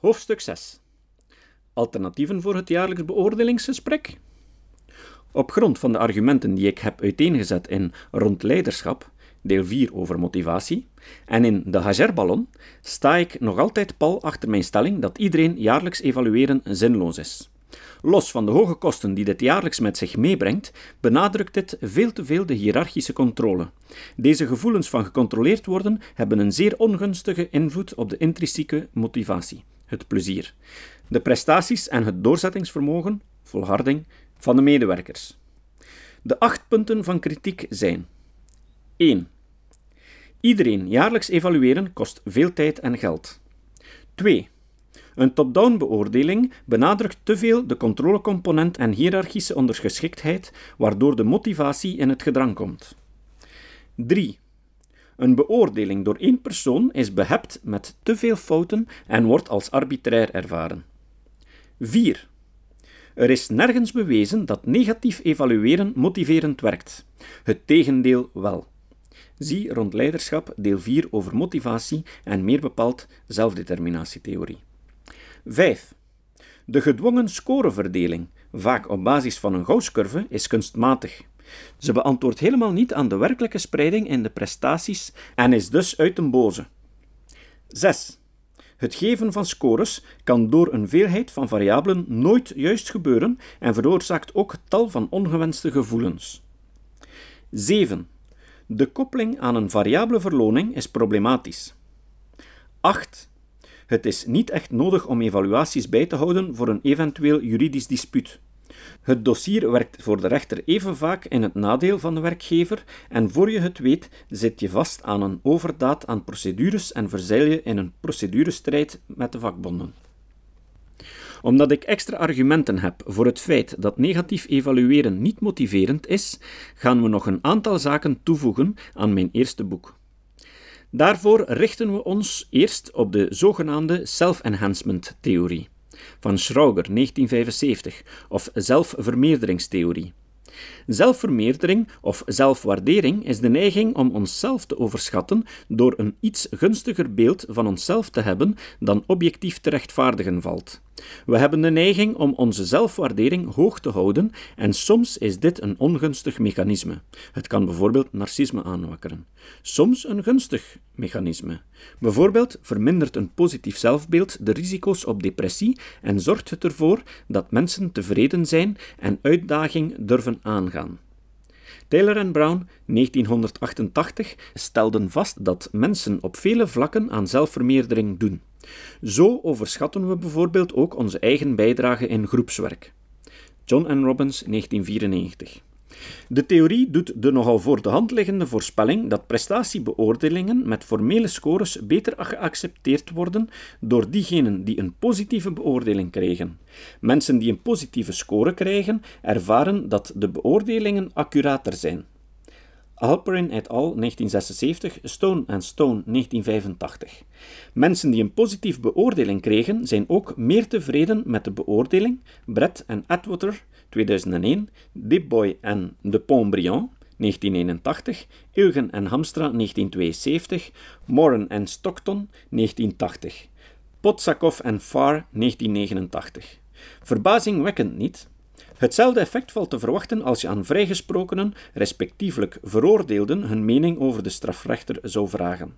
Hoofdstuk 6. Alternatieven voor het jaarlijks beoordelingsgesprek? Op grond van de argumenten die ik heb uiteengezet in Rond Leiderschap, deel 4 over motivatie, en in de Hagerballon, sta ik nog altijd pal achter mijn stelling dat iedereen jaarlijks evalueren zinloos is. Los van de hoge kosten die dit jaarlijks met zich meebrengt, benadrukt dit veel te veel de hiërarchische controle. Deze gevoelens van gecontroleerd worden hebben een zeer ongunstige invloed op de intrinsieke motivatie, het plezier, de prestaties en het doorzettingsvermogen, volharding, van de medewerkers. De acht punten van kritiek zijn: 1. Iedereen jaarlijks evalueren kost veel tijd en geld. 2. Een top-down beoordeling benadrukt te veel de controlecomponent en hiërarchische ondergeschiktheid, waardoor de motivatie in het gedrang komt. 3. Een beoordeling door één persoon is behept met te veel fouten en wordt als arbitrair ervaren. 4. Er is nergens bewezen dat negatief evalueren motiverend werkt. Het tegendeel wel. Zie rond leiderschap deel 4 over motivatie en meer bepaald zelfdeterminatietheorie. 5. De gedwongen scoreverdeling, vaak op basis van een Gauss-curve, is kunstmatig. Ze beantwoordt helemaal niet aan de werkelijke spreiding in de prestaties en is dus uit den boze. 6. Het geven van scores kan door een veelheid van variabelen nooit juist gebeuren en veroorzaakt ook tal van ongewenste gevoelens. 7. De koppeling aan een variabele verloning is problematisch. 8. Het is niet echt nodig om evaluaties bij te houden voor een eventueel juridisch dispuut. Het dossier werkt voor de rechter even vaak in het nadeel van de werkgever en voor je het weet zit je vast aan een overdaad aan procedures en verzeil je in een procedurestrijd met de vakbonden. Omdat ik extra argumenten heb voor het feit dat negatief evalueren niet motiverend is, gaan we nog een aantal zaken toevoegen aan mijn eerste boek. Daarvoor richten we ons eerst op de zogenaamde self-enhancement theorie van Schrauger 1975 of zelfvermeerderingstheorie. Zelfvermeerdering of zelfwaardering is de neiging om onszelf te overschatten door een iets gunstiger beeld van onszelf te hebben dan objectief te rechtvaardigen valt. We hebben de neiging om onze zelfwaardering hoog te houden en soms is dit een ongunstig mechanisme. Het kan bijvoorbeeld narcisme aanwakkeren. Soms een gunstig mechanisme. Bijvoorbeeld vermindert een positief zelfbeeld de risico's op depressie en zorgt het ervoor dat mensen tevreden zijn en uitdaging durven aangaan. Taylor en Brown, 1988, stelden vast dat mensen op vele vlakken aan zelfvermeerdering doen. Zo overschatten we bijvoorbeeld ook onze eigen bijdrage in groepswerk. John N. Robbins, 1994. De theorie doet de nogal voor de hand liggende voorspelling dat prestatiebeoordelingen met formele scores beter geaccepteerd worden door diegenen die een positieve beoordeling krijgen. Mensen die een positieve score krijgen, ervaren dat de beoordelingen accurater zijn. Alperin et al. 1976, Stone en Stone 1985. Mensen die een positieve beoordeling kregen, zijn ook meer tevreden met de beoordeling. Brett en Atwater 2001, Dipboy en De Pont-Briand 1981, Ilgen en Hamstra 1972, Moran en Stockton 1980, Potsakov en Farr 1989. Verbazingwekkend niet? Hetzelfde effect valt te verwachten als je aan vrijgesprokenen, respectievelijk veroordeelden, hun mening over de strafrechter zou vragen.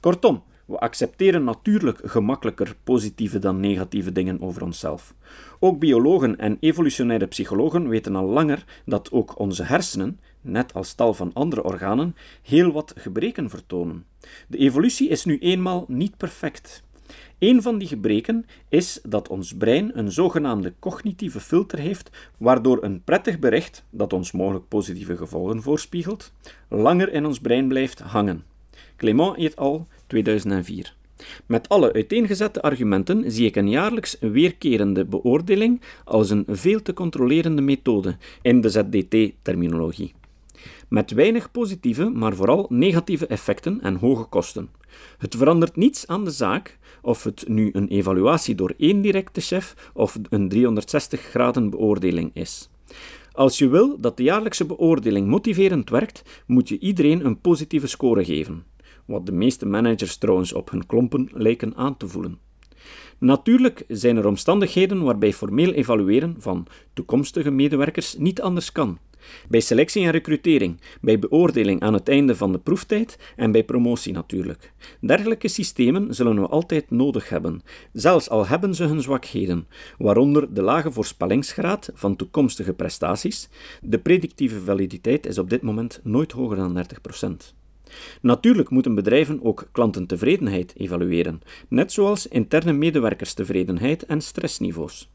Kortom, we accepteren natuurlijk gemakkelijker positieve dan negatieve dingen over onszelf. Ook biologen en evolutionaire psychologen weten al langer dat ook onze hersenen, net als tal van andere organen, heel wat gebreken vertonen. De evolutie is nu eenmaal niet perfect. Een van die gebreken is dat ons brein een zogenaamde cognitieve filter heeft, waardoor een prettig bericht, dat ons mogelijk positieve gevolgen voorspiegelt, langer in ons brein blijft hangen. Clément et al. 2004. Met alle uiteengezette argumenten zie ik een jaarlijks weerkerende beoordeling als een veel te controlerende methode in de ZDT-terminologie. Met weinig positieve, maar vooral negatieve effecten en hoge kosten. Het verandert niets aan de zaak of het nu een evaluatie door één directe chef of een 360 graden beoordeling is. Als je wil dat de jaarlijkse beoordeling motiverend werkt, moet je iedereen een positieve score geven wat de meeste managers trouwens op hun klompen lijken aan te voelen. Natuurlijk zijn er omstandigheden waarbij formeel evalueren van toekomstige medewerkers niet anders kan. Bij selectie en recrutering, bij beoordeling aan het einde van de proeftijd en bij promotie natuurlijk. Dergelijke systemen zullen we altijd nodig hebben, zelfs al hebben ze hun zwakheden, waaronder de lage voorspellingsgraad van toekomstige prestaties. De predictieve validiteit is op dit moment nooit hoger dan 30%. Natuurlijk moeten bedrijven ook klantentevredenheid evalueren, net zoals interne medewerkerstevredenheid en stressniveaus.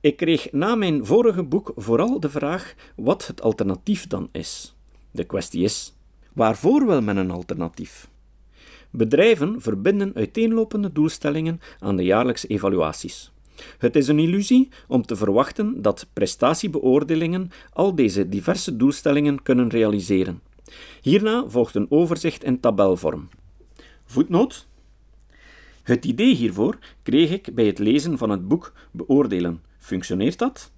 Ik kreeg na mijn vorige boek vooral de vraag wat het alternatief dan is. De kwestie is: waarvoor wil men een alternatief? Bedrijven verbinden uiteenlopende doelstellingen aan de jaarlijkse evaluaties. Het is een illusie om te verwachten dat prestatiebeoordelingen al deze diverse doelstellingen kunnen realiseren. Hierna volgt een overzicht in tabelvorm. Voetnoot. Het idee hiervoor kreeg ik bij het lezen van het boek Beoordelen. Functioneert dat?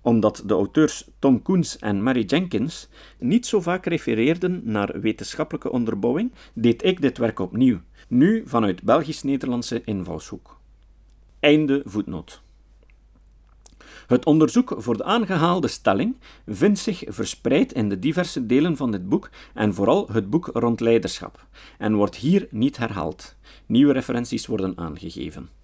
Omdat de auteurs Tom Koens en Mary Jenkins niet zo vaak refereerden naar wetenschappelijke onderbouwing, deed ik dit werk opnieuw, nu vanuit Belgisch-Nederlandse invalshoek. Einde voetnoot. Het onderzoek voor de aangehaalde stelling vindt zich verspreid in de diverse delen van dit boek en vooral het boek rond leiderschap, en wordt hier niet herhaald. Nieuwe referenties worden aangegeven.